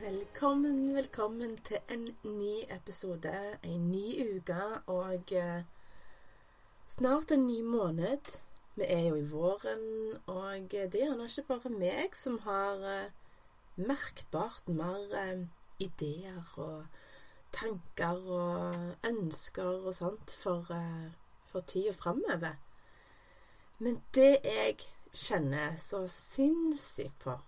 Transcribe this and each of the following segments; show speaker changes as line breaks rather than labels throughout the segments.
Velkommen, velkommen til en ny episode, en ny uke og eh, snart en ny måned. Vi er jo i våren, og det er gjerne ikke bare meg som har eh, merkbart mer eh, ideer og tanker og ønsker og sånt for, for tida framover. Men det jeg kjenner så sinnssykt på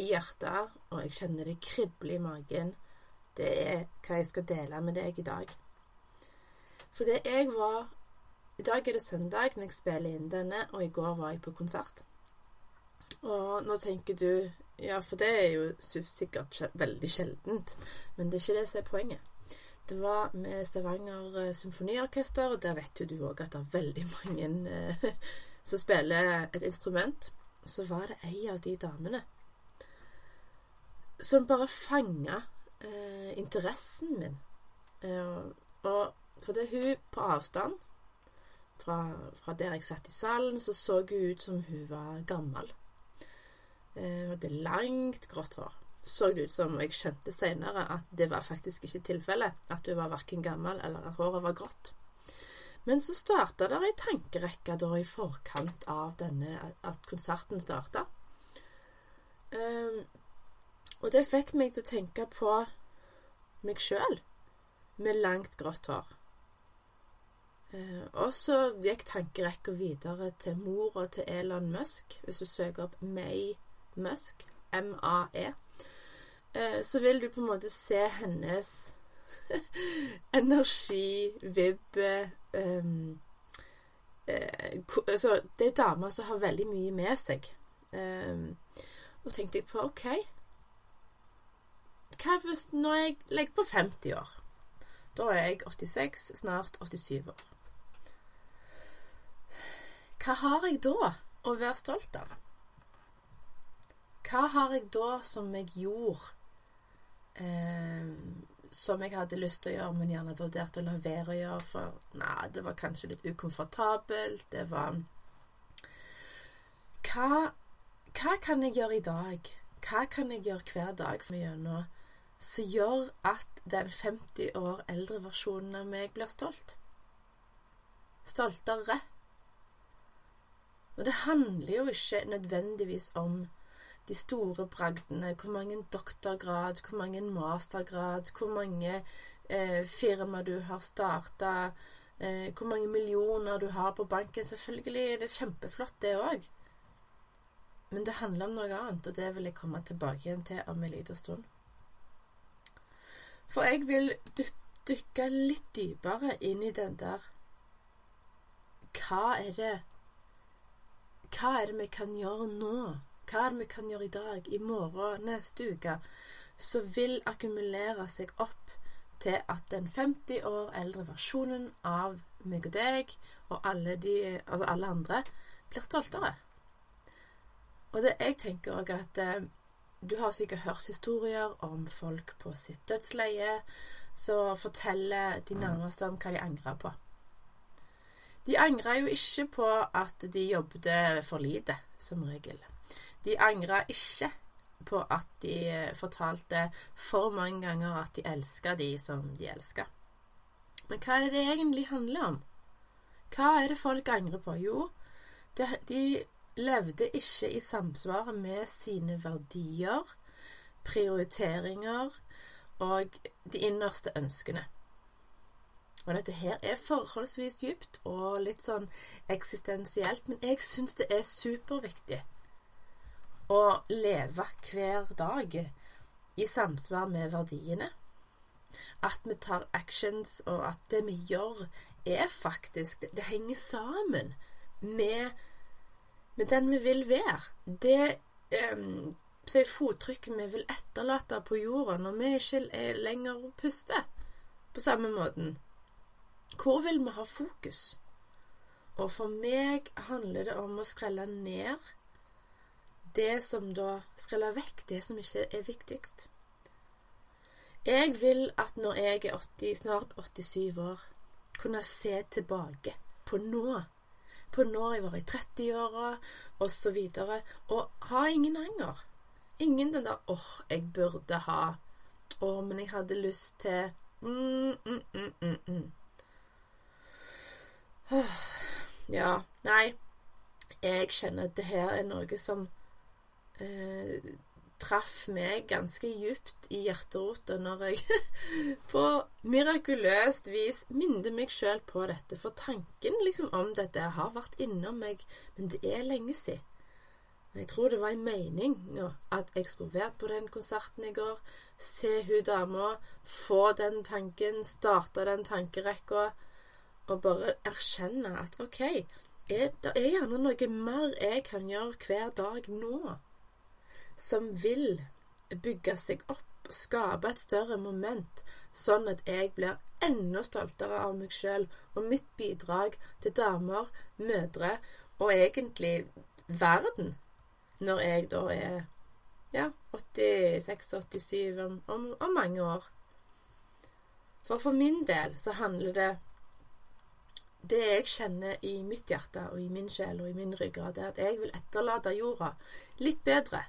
i hjertet, og jeg kjenner det krible i magen, det er hva jeg skal dele med deg i dag. For det jeg var I dag er det søndag når jeg spiller inn denne, og i går var jeg på konsert. Og nå tenker du Ja, for det er jo sikkert veldig sjeldent, men det er ikke det som er poenget. Det var med Stavanger eh, Symfoniorkester, og der vet jo du òg at det er veldig mange eh, som spiller et instrument. Så var det ei av de damene som bare fanga eh, interessen min. Eh, og for det hun på avstand fra, fra, der jeg satt i salen, så så hun ut som hun var gammel. Eh, hadde langt, grått hår. Så det ut som, og jeg skjønte seinere, at det var faktisk ikke tilfellet. At hun var verken gammel eller at håret var grått. Men så starta det ei tankerekke da i forkant av denne, at konserten starta. Um, og det fikk meg til å tenke på meg sjøl med langt, grått hår. Eh, og så gikk tankerekka videre til mora til Elon Musk. Hvis du søker opp May Musk, M-A-E, eh, så vil du på en måte se hennes energi, vibbe um, eh, altså, Det er damer som har veldig mye med seg. Um, og tenkte jeg på OK, hva hvis når jeg legger på 50 år? Da er jeg 86, snart 87 år. Hva har jeg da å være stolt av? Hva har jeg da som jeg gjorde eh, som jeg hadde lyst til å gjøre, men gjerne vurderte å la være å gjøre, for nei, det var kanskje litt ukomfortabelt, det var hva, hva kan jeg gjøre i dag? Hva kan jeg gjøre hver dag for gjennom som gjør at den 50 år eldre versjonen av meg blir stolt. Stoltere. Og det handler jo ikke nødvendigvis om de store bragdene, hvor mange doktorgrad, hvor mange mastergrad, hvor mange eh, firma du har starta, eh, hvor mange millioner du har på banken. Selvfølgelig er det kjempeflott, det òg. Men det handler om noe annet, og det vil jeg komme tilbake igjen til om en liten stund. For jeg vil dykke litt dypere inn i den der Hva er det Hva er det vi kan gjøre nå? Hva er det vi kan gjøre i dag, i morgen, neste uke? Som vil akkumulere seg opp til at den 50 år eldre versjonen av meg og deg og alle, de, altså alle andre blir stoltere. Og det, jeg tenker òg at eh, du har sikkert hørt historier om folk på sitt dødsleie som forteller de nærmeste om hva de angrer på. De angrer jo ikke på at de jobbet for lite, som regel. De angrer ikke på at de fortalte for mange ganger at de elsker de som de elsker. Men hva er det det egentlig handler om? Hva er det folk angrer på? Jo, de levde ikke i samsvar med sine verdier, prioriteringer og de innerste ønskene. Og dette her er forholdsvis dypt og litt sånn eksistensielt, men jeg syns det er superviktig å leve hver dag i samsvar med verdiene. At vi tar actions, og at det vi gjør, er faktisk Det henger sammen med men den vi vil være, det um, fottrykket vi vil etterlate på jorda når vi ikke lenger puster på samme måten? Hvor vil vi ha fokus? Og for meg handler det om å skrelle ned det som da Skrelle vekk det som ikke er viktigst. Jeg vil at når jeg er 80, snart 87 år, kunne se tilbake på nå. På når jeg var i 30-åra, osv. Og, og ha ingen anger. Ingen den der 'åh, oh, jeg burde ha'. 'Å, oh, men jeg hadde lyst til' mm, mm, mm, mm. Oh, ja. Nei. Jeg kjenner at det her er noe som eh, traff meg ganske djupt i hjerterota når jeg på mirakuløst vis minner meg sjøl på dette. For tanken liksom om dette har vært innom meg, men det er lenge siden. Jeg tror det var en mening nå, at jeg skulle være på den konserten i går, se hun dama, få den tanken, starte den tankerekka, og bare erkjenne at OK, det er gjerne noe mer jeg kan gjøre hver dag nå som vil bygge seg opp, skape et større moment, sånn at jeg blir enda stoltere av meg sjøl og mitt bidrag til damer, mødre og egentlig verden, når jeg da er ja, 86-87 om, om, om mange år. For for min del så handler det det jeg kjenner i mitt hjerte og i min sjel og i min ryggrad, er at jeg vil etterlate jorda litt bedre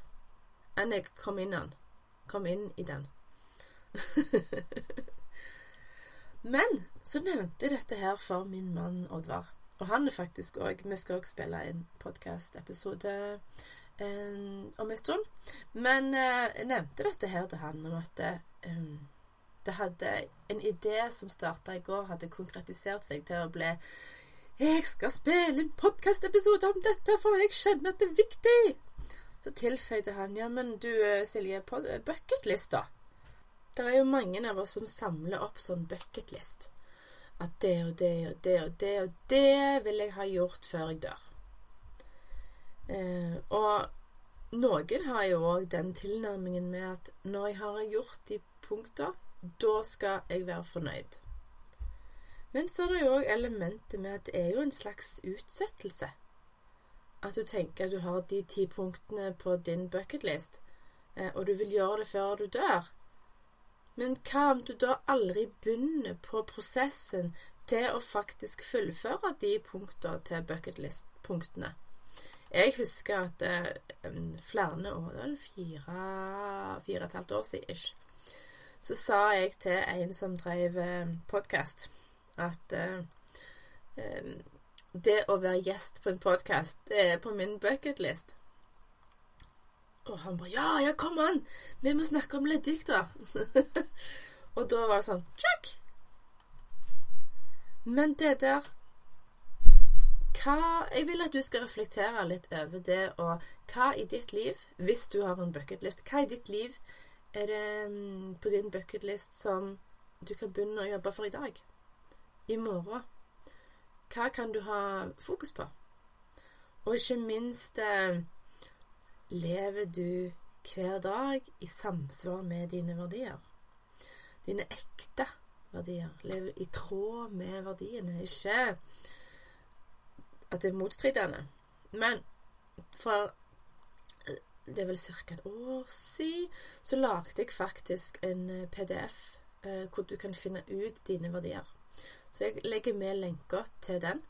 enn jeg kom inn, den. kom inn i den. Men så nevnte jeg dette her for min mann Oddvar. Og han er faktisk òg Vi skal òg spille en podkastepisode eh, om en stund. Men eh, jeg nevnte dette her til han om at eh, det hadde en idé som starta i går, hadde konkretisert seg til å bli jeg skal spille en podkastepisode om dette, for jeg kjenner at det er viktig. Så tilføyde han ja, men du eh, Silje, på bucketlista bucketlist, da. Det er jo mange av oss som samler opp sånn bucketlist. At det og det og det og det og det vil jeg ha gjort før jeg dør. Eh, og noen har jo òg den tilnærmingen med at når jeg har gjort de punkta, da skal jeg være fornøyd. Men så er det jo òg elementet med at det er jo en slags utsettelse at du tenker at du har de ti punktene på din bucketlist, eh, og du vil gjøre det før du dør. Men hva om du da aldri begynner på prosessen til å faktisk fullføre de punktene til bucketlist-punktene? Jeg husker at eh, flere år, det fire, fire og et halvt år siden ish, så sa jeg til en som drev eh, podkast, at eh det å være gjest på en podkast, det er på min bucketlist. Og han bare Ja, ja, kom an! Vi må snakke om leddikter. og da var det sånn Check! Men det der hva, Jeg vil at du skal reflektere litt over det, og hva i ditt liv, hvis du har en bucketlist, hva i ditt liv er det mm, på din bucketlist som du kan begynne å jobbe for i dag? I morgen? Hva kan du ha fokus på? Og ikke minst eh, lever du hver dag i samsvar med dine verdier? Dine ekte verdier. Lever i tråd med verdiene. Ikke at det er motstridende. Men for eh, det er vel ca. et år siden så lagde jeg faktisk en eh, PDF hvor du kan finne ut dine verdier. Så jeg legger med lenker til den.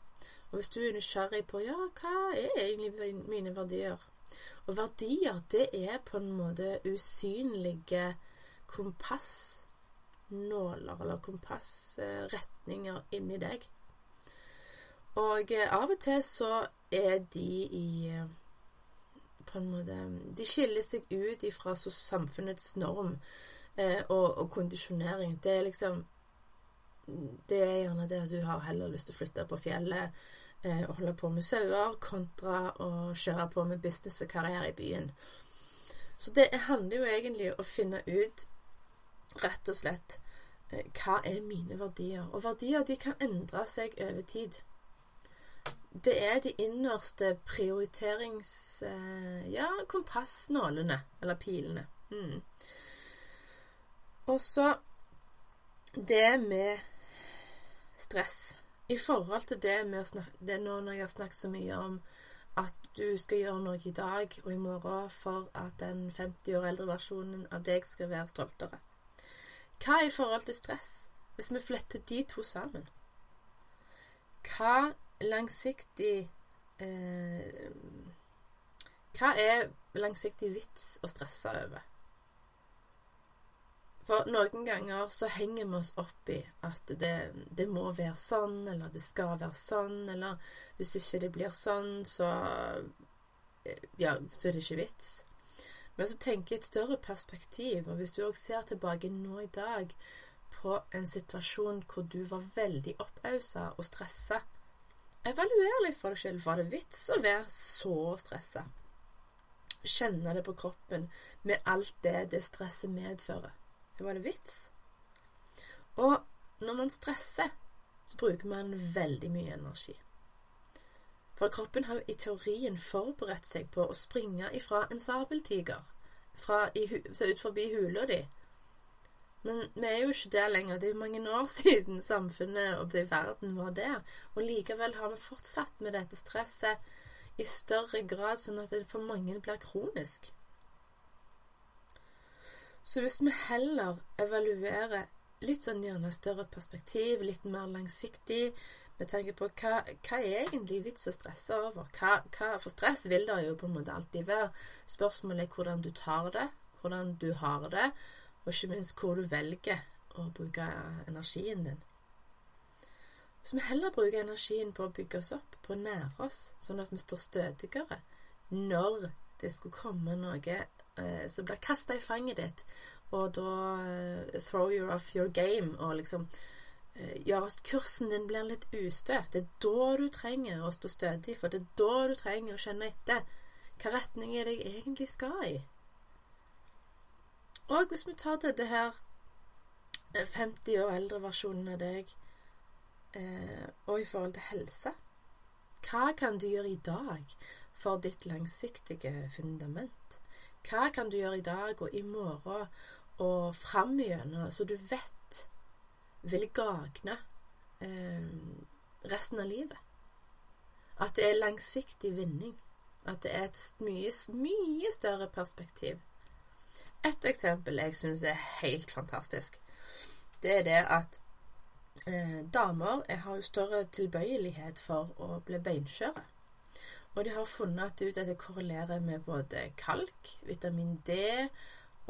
Og hvis du er nysgjerrig på ja, hva er egentlig mine verdier Og verdier, det er på en måte usynlige kompassnåler, eller kompassretninger inni deg. Og eh, av og til så er de i eh, på en måte De skiller seg ut ifra samfunnets norm eh, og, og, kondisjonering. Det er liksom det er gjerne det at du har heller lyst til å flytte på fjellet eh, og holde på med sauer, kontra å kjøre på med business og karriere i byen. Så det handler jo egentlig om å finne ut rett og slett eh, hva er mine verdier. Og verdier de kan endre seg over tid. det er de innerste prioriterings... Eh, ja, kompassnålene, eller pilene. Mm. Og så det med stress. I forhold til det med å snakke Det nå når jeg har snakket så mye om at du skal gjøre noe i dag og i morgen for at den 50 år eldre versjonen av deg skal være stoltere. Hva i forhold til stress, hvis vi fletter de to sammen? Hva langsiktig eh, Hva er langsiktig vits å stresse over? For noen ganger så henger vi oss opp i at det, det, må være sånn, eller det skal være sånn, eller hvis ikke det blir sånn, så Ja, så er det ikke vits. Men så tenker jeg et større perspektiv, og hvis du òg ser tilbake nå i dag på en situasjon hvor du var veldig oppausa og stressa, evaluer litt for deg selv. Var det vits å være så stressa? Kjenne det på kroppen med alt det det stresset medfører. Var det vits? Og når man stresser, så bruker man veldig mye energi. For kroppen har jo i teorien forberedt seg på å springe ifra en sabeltiger fra i, ut forbi hula di. Men vi er jo ikke der lenger. Det er jo mange år siden samfunnet og verden var der. Og likevel har vi fortsatt med dette stresset i større grad, sånn at det for mange blir kronisk. Så hvis vi heller evaluerer litt sånn gjerne større perspektiv, litt mer langsiktig, med tanke på hva, hva er egentlig vits å stresse over? Hva, hva, for stress vil det jo på en måte alltid være. Spørsmålet er hvordan du tar det, hvordan du har det, og ikke minst hvor du velger å bruke energien din. Hvis vi heller bruker energien på å bygge oss opp, på å nære oss, sånn at vi står stødigere når det skulle komme noe eh, som blir kasta i fanget ditt, og da eh, throw you off your game, og liksom eh, gjør at kursen din blir litt ustø. Det er da du trenger å stå stødig, for det er da du trenger å kjenne etter hva retning er det jeg egentlig skal i. Og hvis vi tar dette her 50 eh, år eldre versjonen av deg, eh, og i forhold til helse Hva kan du gjøre i dag for ditt langsiktige fundament? Hva kan du gjøre i dag og i morgen og framigjennom, så du vet vil gagne eh, resten av livet? At det er langsiktig vinning. At det er et mye, mye større perspektiv. Et eksempel jeg syns er helt fantastisk, det er det at eh, damer har jo større tilbøyelighet for å bli beinskjøre. Og de har funnet ut at det korrelerer med både kalk, vitamin D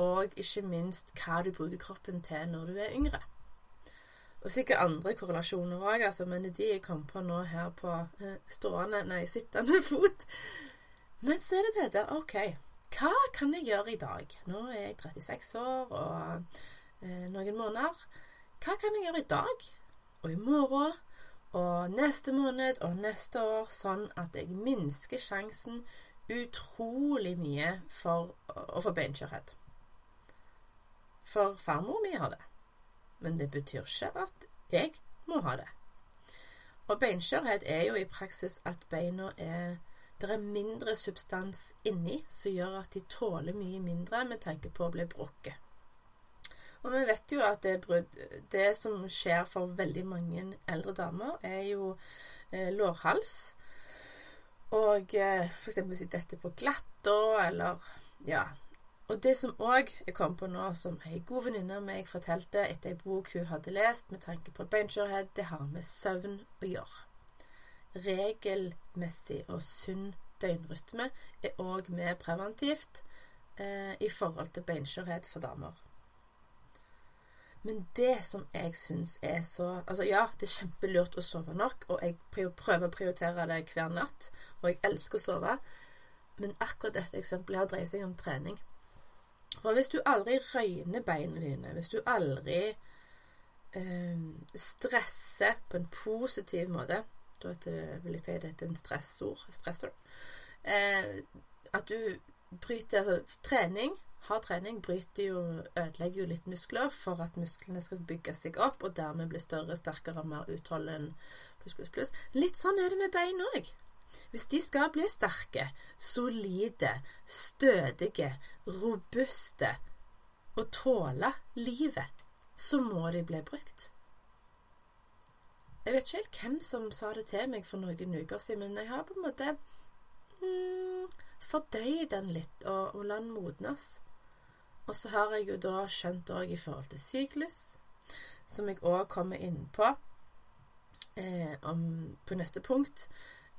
og ikke minst hva du bruker kroppen til når du er yngre. Og sikkert andre korrelasjoner òg, altså, men de jeg kom på nå her på eh, stående, nei, sittende fot. Men så er det dette, OK, hva kan jeg gjøre i dag? Nå er jeg 36 år og eh, noen måneder. Hva kan jeg gjøre i dag og i morgen og neste måned og neste år, sånn at jeg minsker sjansen utrolig mye for å få beinskjørhet. For farmor mi har det, men det betyr ikke at jeg må ha det. Og beinskjørhet er jo i praksis at beina er det er mindre substans inni som gjør at de tåler mye mindre med tanke på å bli brukket. Og vi vet jo at det, brudd, det som skjer for veldig mange eldre damer, er jo eh, lårhals. Og eh, f.eks. hvis de detter på glatta, eller ja. Og det som òg jeg kom på nå, som ei god venninne av meg fortalte etter ei bok hun hadde lest med tanke på beinskjørhet, det har med søvn å gjøre. Regelmessig og sunn døgnrytme er òg med preventivt eh, i forhold til beinskjørhet for damer. Men det som jeg syns er så Altså, ja, det er kjempelurt å sove nok, og jeg prøver å prioritere det hver natt, og jeg elsker å sove, men akkurat dette eksempelet her dreier seg om trening. For hvis du aldri røyner beina dine, hvis du aldri eh, stresser på en positiv måte Da vil jeg si at dette er en stressord. Stressor. Eh, at du bryter Altså, trening hard trening bryter jo, ødelegger jo litt muskler for at musklene skal bygge seg opp, og dermed bli større, sterkere, mer utholden, pluss, pluss, pluss. Litt sånn er det med bein òg. Hvis de skal bli sterke, solide, stødige, robuste og tåle livet, så må de bli brukt. Jeg vet ikke helt hvem som sa det til meg for noen uker siden, men jeg har på en måte mm, fordøyd den litt og, og la den modnes. Og så har jeg jo da skjønt òg i forhold til syklus, som jeg òg kommer inn på eh, om, på neste punkt,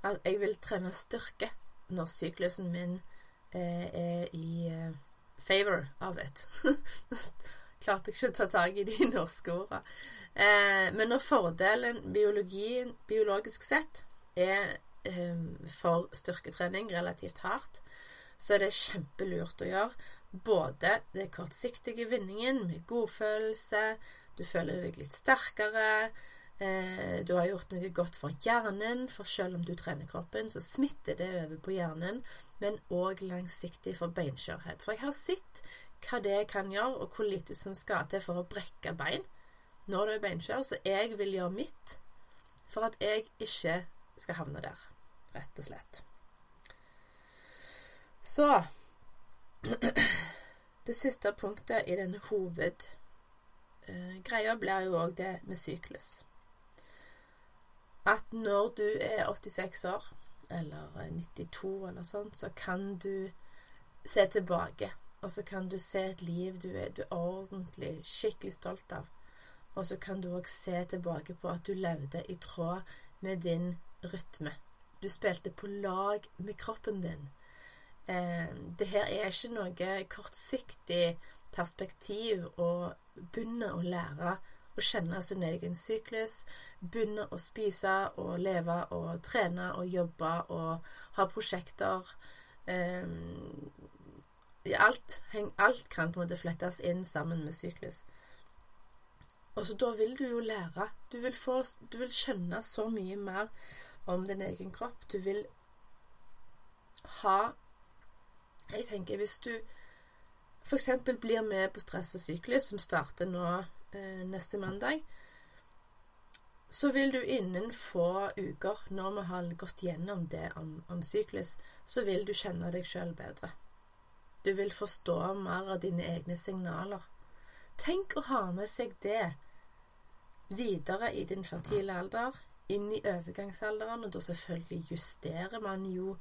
at jeg vil trene styrke når syklusen min eh, er i eh, favor av it. Klarte jeg ikke å ta tak i de norske ordene. Eh, men når fordelen biologien, biologisk sett er eh, for styrketrening relativt hardt, så er det kjempelurt å gjøre både det kortsiktige vinningen med godfølelse, du føler deg litt sterkere, eh, du har gjort noe godt for hjernen, for selv om du trener kroppen, så smitter det over på hjernen, men òg langsiktig for beinskjørhet. For jeg har sett hva det kan gjøre, og hvor lite som skal til for å brekke bein når du er beinskjør, så jeg vil gjøre mitt for at jeg ikke skal havne der, rett og slett. Så Det siste punktet i denne hovedgreia blir jo òg det med syklus. At når du er 86 år, eller 92 eller sånn, så kan du se tilbake. Og så kan du se et liv du er, du er ordentlig, skikkelig stolt av. Og så kan du òg se tilbake på at du levde i tråd med din rytme. Du spilte på lag med kroppen din. Eh, det her er ikke noe kortsiktig perspektiv å begynne å lære å kjenne sin egen syklus, begynne å spise og leve og trene og jobbe og ha prosjekter. Eh, alt, alt kan på en måte flettes inn sammen med syklus. Og så da vil du jo lære. Du vil, få, du vil skjønne så mye mer om din egen kropp. Du vil ha Jeg tenker hvis du f.eks. blir med på Stress og syklus, som starter nå eh, neste mandag, så vil du innen få uker, når vi har gått gjennom det om, om syklus, så vil du kjenne deg sjøl bedre. Du vil forstå mer av dine egne signaler. Tenk å ha med seg det videre i din fertile alder, inn i overgangsalderen, og da selvfølgelig justerer man jo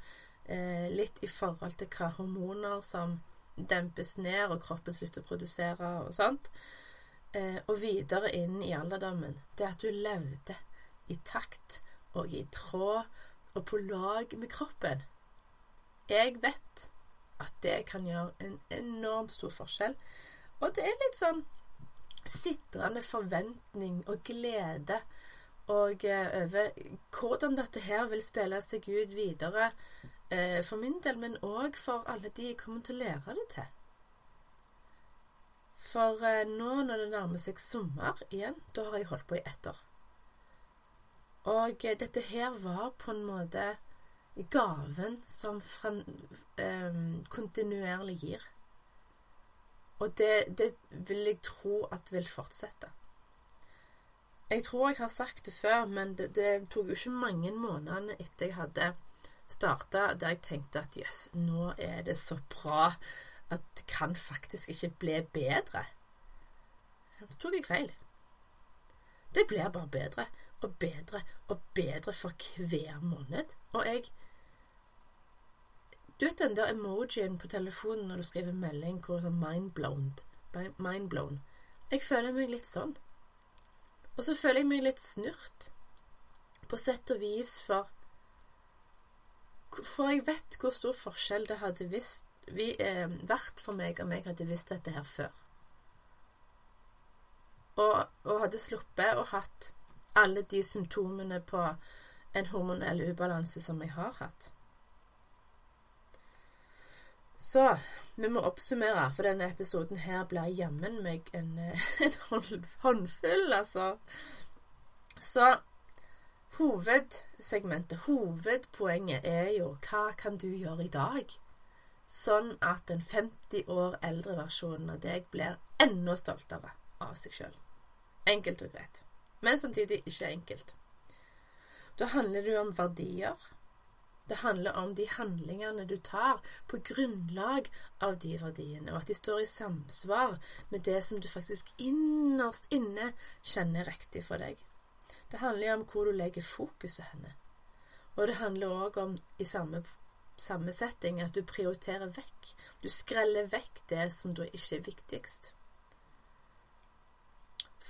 eh, litt i forhold til hva hormoner som dempes ned, og kroppen slutter å produsere og sånt. Eh, og videre inn i alderdommen. Det at du levde i takt og i tråd og på lag med kroppen. Jeg vet at det kan gjøre en enormt stor forskjell. Og det er litt sånn sitrende forventning og glede og eh, over hvordan dette her vil spille seg ut videre eh, for min del, men òg for alle de jeg kommer til å lære det til. For eh, nå når det nærmer seg sommer igjen, da har jeg holdt på i ett år. Og eh, dette her var på en måte gaven som frem, eh, kontinuerlig gir. Og det, det vil jeg tro at vil fortsette. Jeg tror jeg har sagt det før, men det, det tok jo ikke mange månedene etter jeg hadde starta, der jeg tenkte at jøss, nå er det så bra at det kan faktisk ikke bli bedre. Så tok jeg feil. Det blir bare bedre og bedre og bedre for hver måned. Og jeg du vet den der emojien på telefonen når du skriver melding hvor det er mindblown? Mindblown. Jeg føler meg litt sånn. Og så føler jeg meg litt snurt. På sett og vis, for For jeg vet hvor stor forskjell det hadde visst, vi, eh, vært for meg om jeg hadde visst dette her før. Og, og hadde sluppet å hatt alle de symptomene på en hormonell ubalanse som jeg har hatt. Så vi må oppsummere, for denne episoden her blir jammen meg en, en håndfull, altså. Så hovedsegmentet, hovedpoenget, er jo hva kan du gjøre i dag sånn at den 50 år eldre versjonen av deg blir enda stoltere av seg sjøl. Enkelt og greit, men samtidig ikke enkelt. Da handler det jo om verdier. Det handler om de handlingene du tar på grunnlag av de verdiene, og at de står i samsvar med det som du faktisk innerst inne kjenner riktig for deg. Det handler jo om hvor du legger fokuset henne. Og det handler òg om, i samme, samme setting, at du prioriterer vekk. Du skreller vekk det som da ikke er viktigst.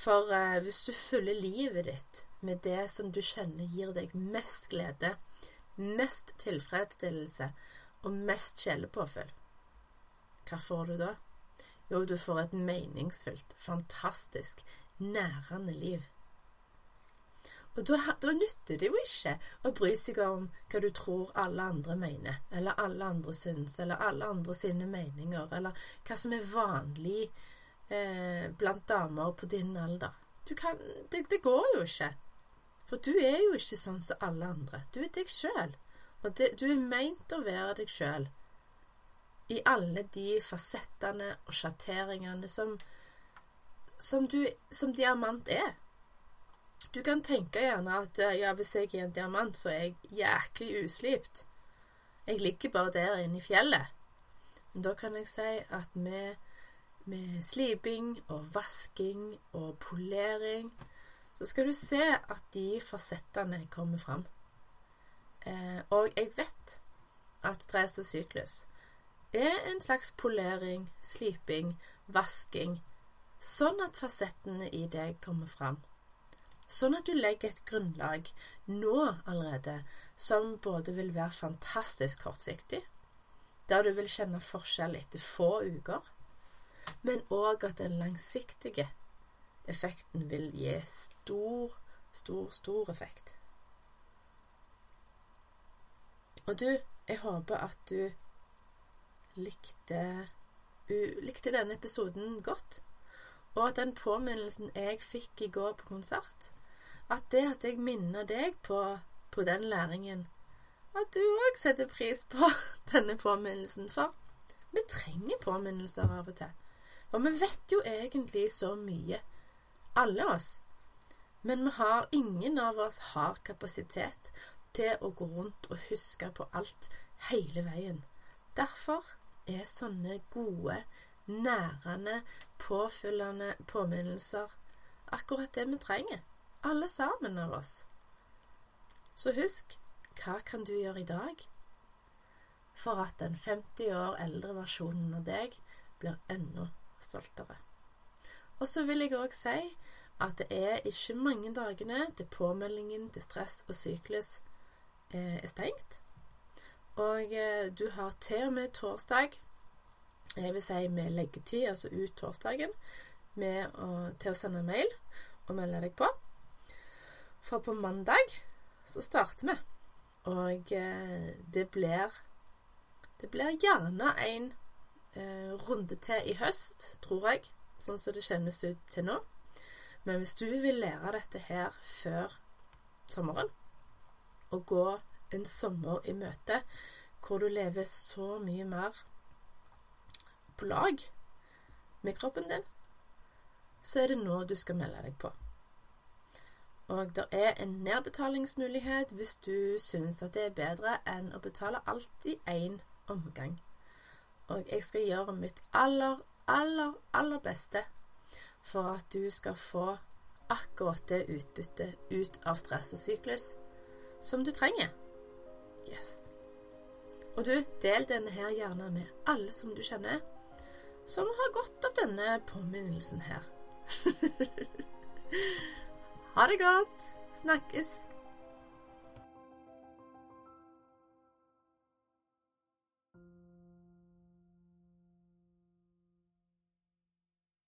For eh, hvis du fyller livet ditt med det som du kjenner gir deg mest glede, mest tilfredsstillelse og mest sjelepåfyll, hva får du da? Jo, du får et meningsfylt, fantastisk, nærende liv. Og da, da, nytter det jo ikke å bry seg om hva du tror alle andre mener, eller alle andre syns, eller alle andre sine meninger, eller hva som er vanlig eh, blant damer på din alder. Kan, det, det, går jo ikke. For du er jo ikke sånn som alle andre. Du er deg sjøl. Og det, du er meint å være deg sjøl i alle de fasettene og sjatteringene som, som, som diamant er. Du kan tenke gjerne at ja, hvis jeg er en diamant, så er jeg jæklig uslipt. Jeg ligger bare der inne i fjellet. Men da kan jeg si at med med sliping og vasking og polering, så skal du se at de fasettene kommer fram. Eh, og jeg vet at stress og syklus er en slags polering, sliping, vasking, sånn at fasettene i deg kommer fram. Sånn at du legger et grunnlag nå allerede som både vil være fantastisk kortsiktig, der du vil kjenne forskjell etter få uker, men òg at den langsiktige effekten vil gi stor, stor, stor effekt. Og du, jeg håper at du likte, likte denne episoden godt, og at den påminnelsen jeg fikk i går på konsert, at det at jeg minner deg på, på den læringen, at du òg setter pris på denne påminnelsen, for vi trenger påminnelser av og til. Og vi vet jo egentlig så mye, alle oss. Men vi har, ingen av oss har kapasitet til å gå rundt og huske på alt hele veien. Derfor er sånne gode, nærende, påfyllende påminnelser akkurat det vi trenger. Alle sammen av oss. Så husk, hva kan du gjøre i dag for at den 50 år eldre versjonen av deg blir enda stoltere. Og så vil jeg òg si at det er ikke mange dagene til påmeldingen til stress og syklus eh, er stengt. Og eh, du har til og med torsdag, jeg vil si med leggetid, altså ut torsdagen, å, til å sende mail og melde deg på. For på mandag så starter vi. Og eh, det blir Det blir gjerne en eh, runde til i høst, tror jeg, sånn som det kjennes ut til nå. Men hvis du vil lære dette her før sommeren, og gå en sommer i møte hvor du lever så mye mer på lag med kroppen din, så er det nå du skal melde deg på. Og det er en nedbetalingsmulighet hvis du syns at det er bedre enn å betale alt i én omgang og jeg skal gjøre mitt aller, aller, aller beste for at du skal få akkurat det utbyttet ut av stress og syklus som du trenger. Yes. Og du, del denne her gjerne med alle som du kjenner, som har godt av denne påminnelsen her. ha det godt. Snakkes.